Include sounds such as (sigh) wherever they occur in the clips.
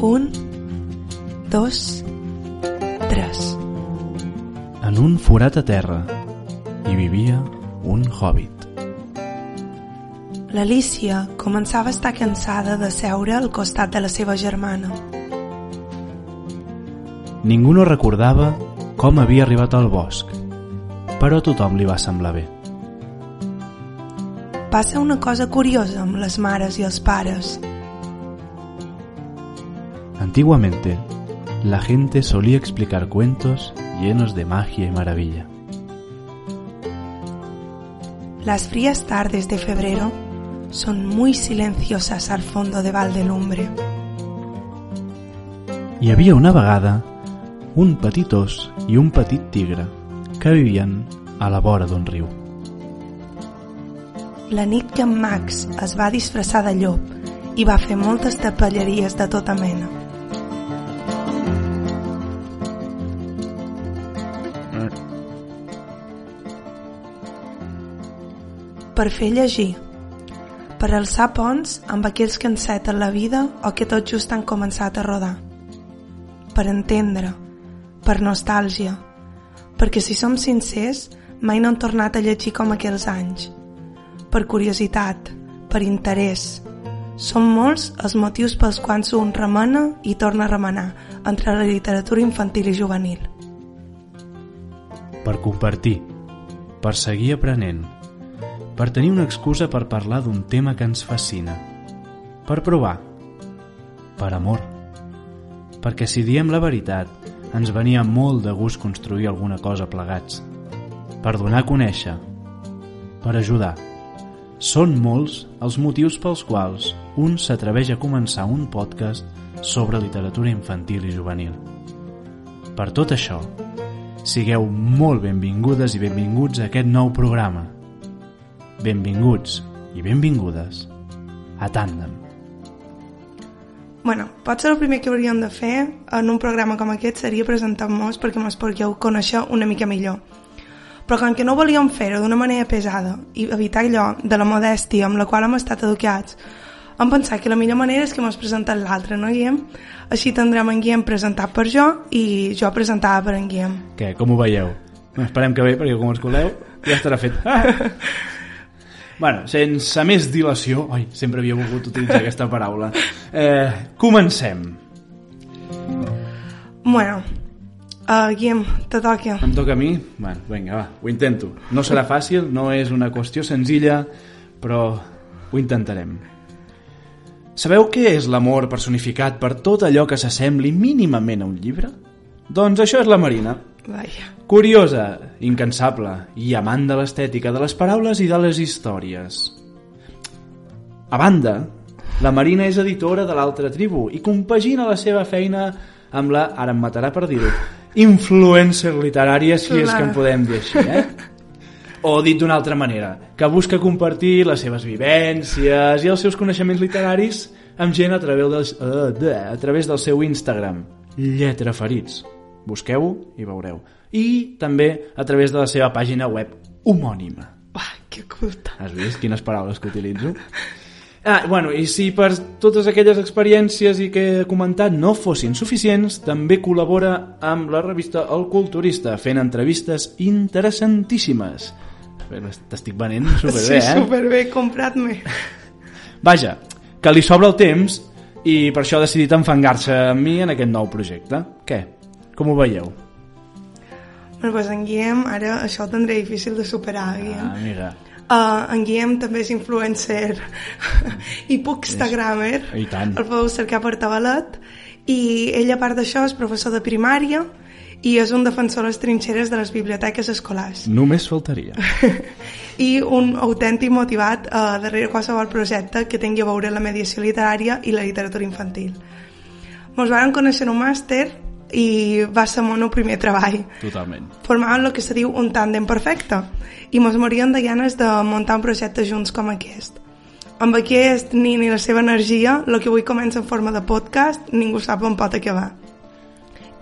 Un, dos, tres. En un forat a terra hi vivia un hobbit. L'Alícia començava a estar cansada de seure al costat de la seva germana. Ningú no recordava com havia arribat al bosc, però a tothom li va semblar bé. Passa una cosa curiosa amb les mares i els pares. Antiguamente, la gente solía explicar cuentos llenos de magia y maravilla. Las frías tardes de febrero son muy silenciosas al fondo de Valdelumbre. Hi havia una vegada un petit os i un petit tigre que vivien a la vora d'un riu. La nit que en Max es va disfressar de llop i va fer moltes tapelleries de tota mena. Per fer llegir, per alçar ponts amb aquells que enceten la vida o que tot just han començat a rodar, per entendre, per nostàlgia, perquè si som sincers, mai no han tornat a llegir com aquells anys, per curiositat, per interès. Són molts els motius pels quals un remena i torna a remenar entre la literatura infantil i juvenil. Per compartir, per seguir aprenent, per tenir una excusa per parlar d'un tema que ens fascina, per provar, per amor, perquè si diem la veritat, ens venia molt de gust construir alguna cosa plegats, per donar a conèixer, per ajudar. Són molts els motius pels quals un s'atreveix a començar un podcast sobre literatura infantil i juvenil. Per tot això, sigueu molt benvingudes i benvinguts a aquest nou programa. Benvinguts i benvingudes a Tàndem. Bueno, potser el primer que hauríem de fer en un programa com aquest seria presentar-nos perquè ens podríeu conèixer una mica millor. Però com que no volíem fer-ho d'una manera pesada i evitar allò de la modèstia amb la qual hem estat educats, hem pensat que la millor manera és que ens presentem l'altre, no, Guillem? Així tindrem en Guillem presentat per jo i jo presentada per en Guillem. Què, com ho veieu? Esperem que bé, perquè com us coleu ja estarà fet. (laughs) Bueno, sense més dilació... Ai, sempre havia volgut utilitzar aquesta paraula. Eh, comencem. Bueno, uh, Guillem, te toca. Em toca a mi? Bueno, vinga, va, ho intento. No serà fàcil, no és una qüestió senzilla, però ho intentarem. Sabeu què és l'amor personificat per tot allò que s'assembli mínimament a un llibre? Doncs això és la Marina. Vaja. Curiosa, incansable i amant de l'estètica de les paraules i de les històries. A banda, la Marina és editora de l'altra tribu i compagina la seva feina amb la, ara em matarà per dir-ho, influencer literària, si és que en podem dir així, eh? O dit d'una altra manera, que busca compartir les seves vivències i els seus coneixements literaris amb gent a través del, uh, a través del seu Instagram, Lletra Ferits. Busqueu-ho i veureu. I també a través de la seva pàgina web homònima. Uah, que culta. Has vist quines paraules que utilitzo? (laughs) Ah, bueno, i si per totes aquelles experiències i que he comentat no fossin suficients, també col·labora amb la revista El Culturista, fent entrevistes interessantíssimes. T'estic venent superbé, sí, eh? superbé, comprat-me. (laughs) Vaja, que li sobra el temps i per això ha decidit enfangar-se amb mi en aquest nou projecte. Què? Com ho veieu? Bueno, pues en Guillem, ara això ho tindré difícil de superar, Guillem. Ah, mira. Uh, en Guillem també és influencer (laughs) i bookstagrammer. I tant. El podeu cercar per tabalet. I ell, a part d'això, és professor de primària i és un defensor a les trinxeres de les biblioteques escolars. Només faltaria. (laughs) I un autèntic motivat uh, darrere qualsevol projecte que tingui a veure la mediació literària i la literatura infantil. Ens van conèixer en un màster i va ser el meu primer treball. Totalment. Formàvem el que se diu un tàndem perfecte i mos morien de ganes de muntar un projecte junts com aquest. Amb aquest ni, ni la seva energia, el que avui comença en forma de podcast, ningú sap on pot acabar.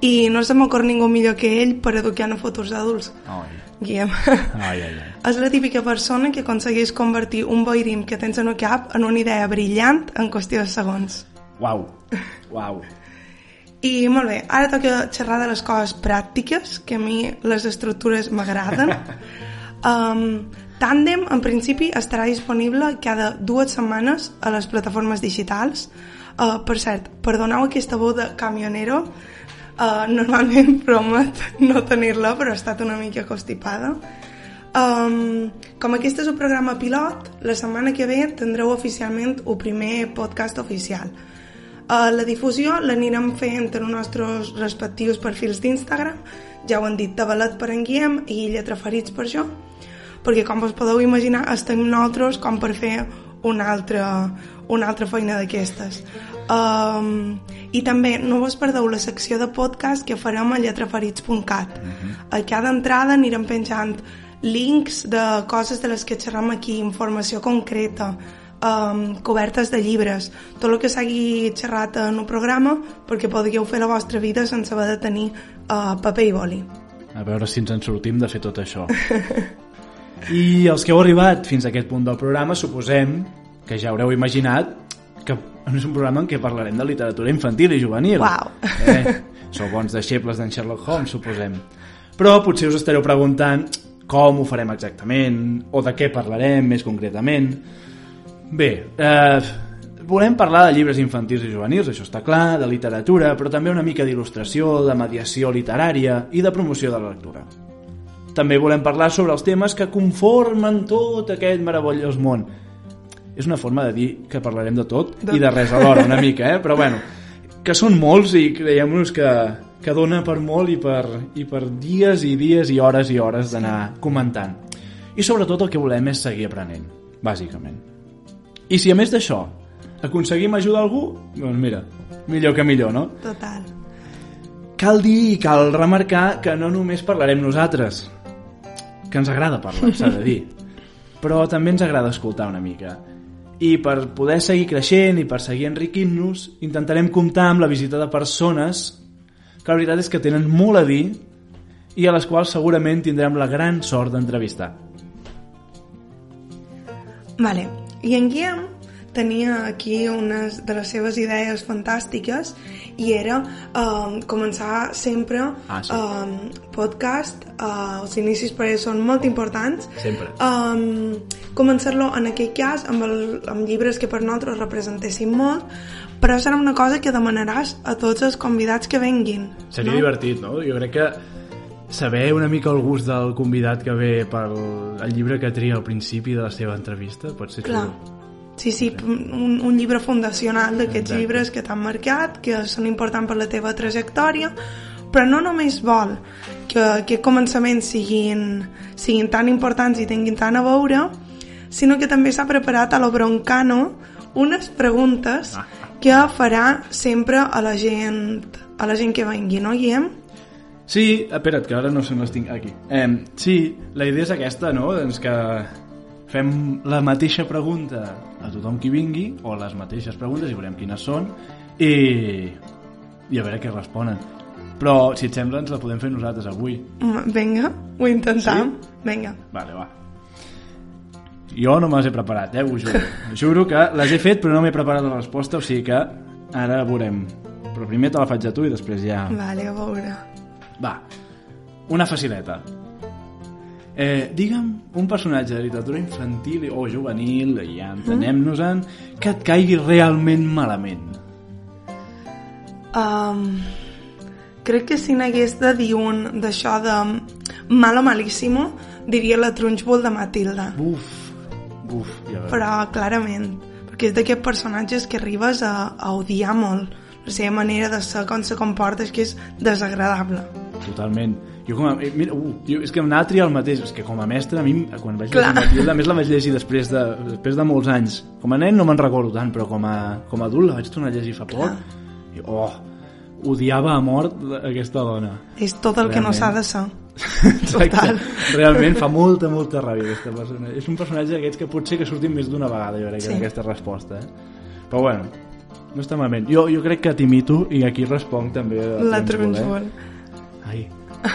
I no se m'ocorre ningú millor que ell per educar en futurs adults. Ai, Guillem. ai, ai. ai. És la típica persona que aconsegueix convertir un boirim que tens en el cap en una idea brillant en qüestió de segons. Uau, uau. I molt bé, ara toca xerrar de les coses pràctiques, que a mi les estructures m'agraden. (laughs) um, Tandem, en principi, estarà disponible cada dues setmanes a les plataformes digitals. Uh, per cert, perdoneu aquesta veu de camionero, uh, normalment (laughs) promet no tenir-la, però ha estat una mica constipada. Um, com aquest és un programa pilot, la setmana que ve tindreu oficialment el primer podcast oficial. Uh, la difusió l'anirem fent en els nostres respectius perfils d'Instagram, ja ho han dit, Tabalet per en Guillem i Lletra Ferits per jo, perquè com us podeu imaginar estem nosaltres com per fer una altra, una altra feina d'aquestes. Um, I també no vos perdeu la secció de podcast que farem a lletraferits.cat. Uh -huh. A cada entrada anirem penjant links de coses de les que xerram aquí, informació concreta, um, cobertes de llibres, tot el que s'hagi xerrat en un programa perquè podríeu fer la vostra vida sense haver de tenir uh, paper i boli. A veure si ens en sortim de fer tot això. (laughs) I els que heu arribat fins a aquest punt del programa suposem que ja haureu imaginat que és un programa en què parlarem de literatura infantil i juvenil. Uau! Eh? Sou bons deixebles d'en Sherlock Holmes, suposem. Però potser us estareu preguntant com ho farem exactament o de què parlarem més concretament. Bé, eh, volem parlar de llibres infantils i juvenils, això està clar, de literatura, però també una mica d'il·lustració, de mediació literària i de promoció de la lectura. També volem parlar sobre els temes que conformen tot aquest meravellós món. És una forma de dir que parlarem de tot i de res alhora, una mica, eh? Però bueno, que són molts i creiem-nos que, que dona per molt i per, i per dies i dies i hores i hores d'anar comentant. I sobretot el que volem és seguir aprenent, bàsicament. I si a més d'això aconseguim ajudar algú, doncs mira, millor que millor, no? Total. Cal dir i cal remarcar que no només parlarem nosaltres, que ens agrada parlar, s'ha de dir, (laughs) però també ens agrada escoltar una mica. I per poder seguir creixent i per seguir enriquint-nos, intentarem comptar amb la visita de persones que la veritat és que tenen molt a dir i a les quals segurament tindrem la gran sort d'entrevistar. Vale. I en Guillem tenia aquí unes de les seves idees fantàstiques i era um, començar sempre Ah, sí. um, podcast, uh, els inicis per ell són molt importants Sempre. um, començar-lo en aquell cas amb, el, amb llibres que per nosaltres representessin molt però serà una cosa que demanaràs a tots els convidats que venguin Seria no? divertit, no? Jo crec que saber una mica el gust del convidat que ve pel el llibre que tria al principi de la seva entrevista pot ser Clar. xulo. Sí, sí, un, un llibre fundacional d'aquests llibres que t'han marcat, que són importants per la teva trajectòria, però no només vol que, que començaments siguin, siguin tan importants i tinguin tant a veure, sinó que també s'ha preparat a lo broncano unes preguntes que farà sempre a la gent, a la gent que vengui, no, Guillem? Sí, espera't, que ara no se les tinc aquí. Eh, sí, la idea és aquesta, no? Doncs que fem la mateixa pregunta a tothom qui vingui, o les mateixes preguntes, i veurem quines són, i, i a veure què responen. Però, si et sembla, ens la podem fer nosaltres avui. Mm, Vinga, ho intentam. Vinga. Vale, va. Jo no me les he preparat, eh, ho juro. (laughs) Juro que les he fet, però no m'he preparat la resposta, o sigui que ara veurem. Però primer te la faig a tu i després ja... Vale, a veure. Va, una facileta. Eh, digue'm un personatge de literatura infantil o juvenil, ja entenem-nos-en, que et caigui realment malament. Um, crec que si n'hagués de dir un d'això de malo malíssimo, diria la Trunchbull de Matilda. Buf, buf, ja veus. Però clarament, perquè és d'aquests personatges que arribes a, a odiar molt. La seva manera de ser, com se comporta, és que és desagradable. Totalment. Jo com a... eh, Mira, uh, jo, és que em anava a triar el mateix. És que com a mestre, a mi, quan vaig Clar. llegir Matilda, a més la vaig llegir després de, després de molts anys. Com a nen no me'n recordo tant, però com a, com a adult la vaig tornar a llegir fa poc. I, oh, odiava a mort aquesta dona. És tot el que no Realment. s'ha de ser. (laughs) Total. Realment fa molta, molta ràbia aquesta persona. És un personatge d'aquests que potser que sortim més d'una vegada, jo crec, Sí. en aquesta resposta. Eh? Però bueno, no està malament. Jo, jo crec que t'imito i aquí responc també La Trunchbull. Eh? Ai,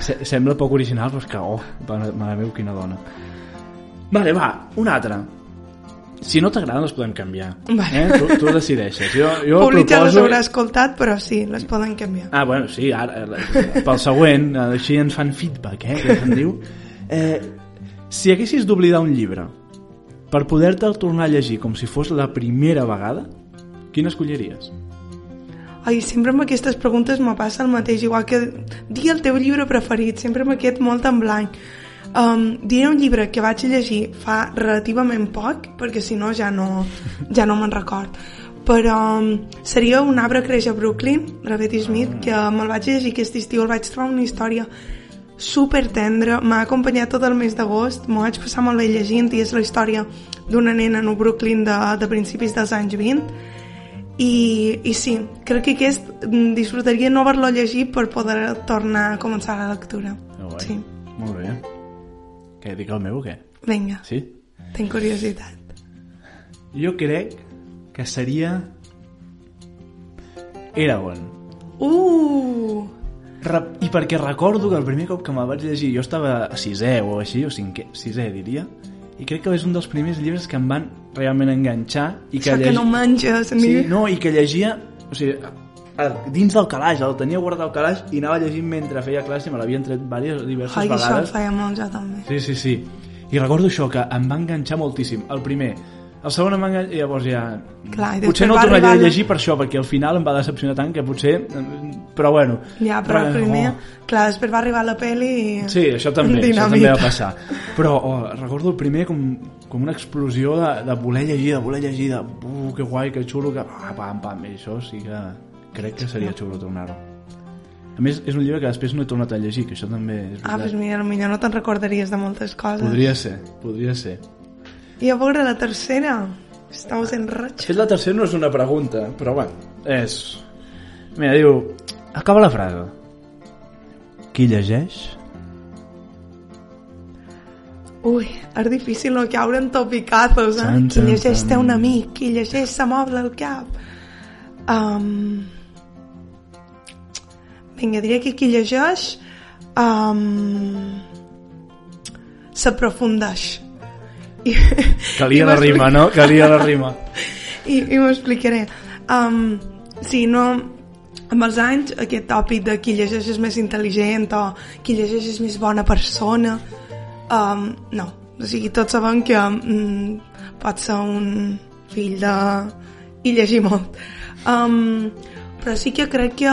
se sembla poc original, però és que, oh, mare meu, quina dona. Vale, va, una altra. Si no t'agraden, les podem canviar. Vale. Eh? Tu, tu decideixes. Jo, jo Públic ja les haurà escoltat, però sí, les poden canviar. Ah, bueno, sí, ara, eh, pel següent, així ens fan feedback, eh, que se'n diu. Eh, si haguessis d'oblidar un llibre per poder-te'l tornar a llegir com si fos la primera vegada, quin escolliries? Ai, sempre amb aquestes preguntes me passa el mateix, igual que dir el teu llibre preferit, sempre m'ha quedat molt en blanc. Um, diré un llibre que vaig llegir fa relativament poc, perquè si no ja no, ja no me'n record. Però um, seria Un arbre creix a Brooklyn, de Betty Smith, que me'l vaig llegir aquest estiu, el vaig trobar una història super tendra, m'ha acompanyat tot el mes d'agost, m'ho vaig passar molt bé llegint i és la història d'una nena en un Brooklyn de, de principis dels anys 20 i, i sí, crec que aquest mm, disfrutaria no haver-lo llegit per poder tornar a començar la lectura. Oh, guai. Sí, Molt bé. Què, dic el meu o què? vinga, Sí? tinc curiositat. Jo crec que seria Eragon. Uh! I perquè recordo que el primer cop que me'l vaig llegir jo estava a sisè o així, o cinquè, sisè diria, i crec que és un dels primers llibres que em van realment enganxar i que, Això que no menges, ni... Sí, no, i que llegia... O sigui, a, dins del calaix, el tenia guardat al calaix i anava llegint mentre feia classe me l'havien tret diverses, diverses Ai, això vegades. el feia molt jo també. Sí, sí, sí. I recordo això, que em va enganxar moltíssim. El primer. El segon em va enganxar... I llavors ja... Clar, i potser no el tornaria a arribar llegir per això, perquè al final em va decepcionar tant que potser... Però bueno... Ja, però el Re- primer... oh. Clar, després va arribar la peli i... Sí, això també, això Dinamita. també va passar. Però oh, recordo el primer com, com una explosió de, de voler llegir, de voler llegir, de uh, que guai, que xulo, que... Ah, pam, pam, i això sí que crec que seria xulo tornar-ho. A més, és un llibre que després no he tornat a llegir, que això també és Ah, doncs veritat. mira, potser no te'n recordaries de moltes coses. Podria ser, podria ser. I a veure la tercera. Estamos en De roig. fet, la tercera no és una pregunta, però bueno, és... Mira, diu... Acaba la frase. Qui llegeix? Ui, és difícil no caure en topicazos, eh? Qui llegeix té un amic, qui llegeix se moble el cap. Um... Vinga, diré que qui llegeix um... s'aprofundeix. I, Calia i la rima, no? Calia la rima. (laughs) I, i m'ho explicaré. Um, sí, no... Amb els anys, aquest tòpic de qui llegeix és més intel·ligent o qui llegeix és més bona persona, um, no. O sigui, tots sabem que um, pot ser un fill de... i llegir molt. Um, però sí que crec que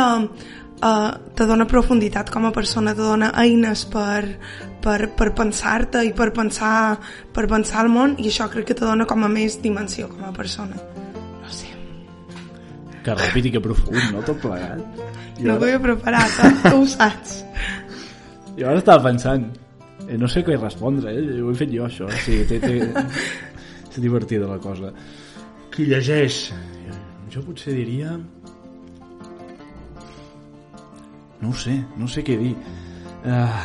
uh, te dona profunditat com a persona, te dona eines per, per, per pensar-te i per pensar, per pensar el món i això crec que te dona com a més dimensió com a persona. No sé, Que ràpid i que profund, no? Tot plegat. Jo, no ara, t'ho he preparat, eh? tu ho saps. jo ara estava pensant, eh, no sé què respondre, eh? ho he fet jo, això. Sí, té, té... (laughs) és divertida la cosa. Qui llegeix? Jo potser diria... No ho sé, no sé què dir. Uh,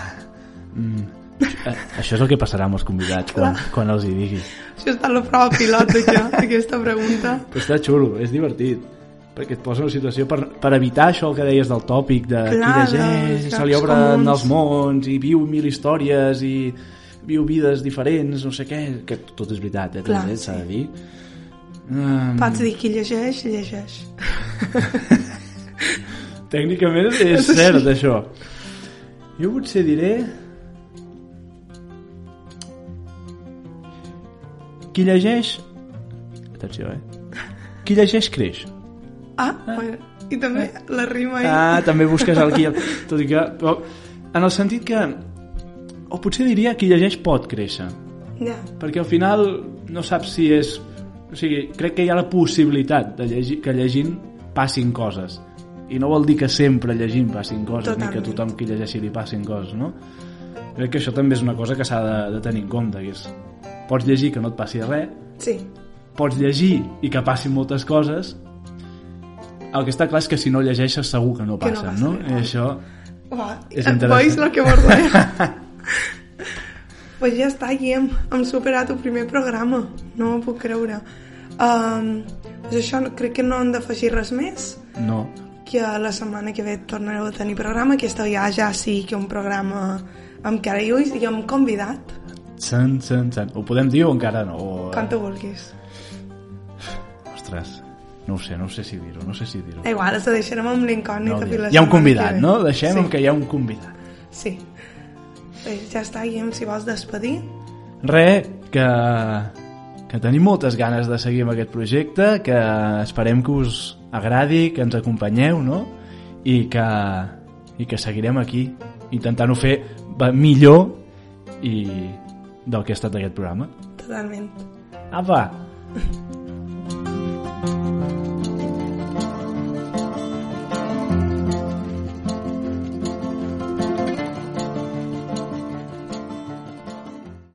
mm, eh, això és el que passarà amb els convidats quan, quan els hi digui. Això està a la prova pilot, això, aquesta pregunta. Però està xulo, és divertit perquè et posa una situació per, per evitar això el que deies del tòpic de Clar, qui llegeix, dels se li obren els mons i viu mil històries i viu vides diferents, no sé què que tot és veritat, eh, Clar, també s'ha sí. de dir um, Pots dir qui llegeix, llegeix. (laughs) tècnicament és cert això. Jo potser diré qui llegeix atenció eh qui llegeix creix Ah, i també la rima ahí. Ah, també busques el qui... Tot i que... Però, en el sentit que... O potser diria qui llegeix pot créixer. Ja, Perquè al final no saps si és... O sigui, crec que hi ha la possibilitat de llegir, que llegint passin coses. I no vol dir que sempre llegint passin coses, ni que Totalment. tothom qui llegeixi li passin coses, no? Crec que això també és una cosa que s'ha de, de tenir en compte, que és... Pots llegir que no et passi res, sí. pots llegir i que passin moltes coses, el que està clar és que si no llegeixes segur que no Que no passa no? I això... Uah, És eh, interessant. Veus (laughs) el que vos deia? pues ja està, Guillem. Hem superat el primer programa. No m'ho puc creure. Um, doncs això, crec que no hem d'afegir res més No. que la setmana que ve tornareu a tenir programa. Aquesta ja ja sí que un programa amb cara i ulls i amb convidat, San, san, san. Ho podem dir o encara no? O... com tu vulguis. Ostres, no ho sé, no ho sé si dir-ho, no sé si dir-ho. Igual, ho deixarem amb l'incògnita. No, hi ha un convidat, que no? Deixem sí. que hi ha un convidat. Sí. Bé, ja està, Guillem, si vols despedir. Re, que, que tenim moltes ganes de seguir amb aquest projecte, que esperem que us agradi, que ens acompanyeu, no? I que, i que seguirem aquí intentant-ho fer millor i del que ha estat aquest programa. Totalment. Apa! (laughs)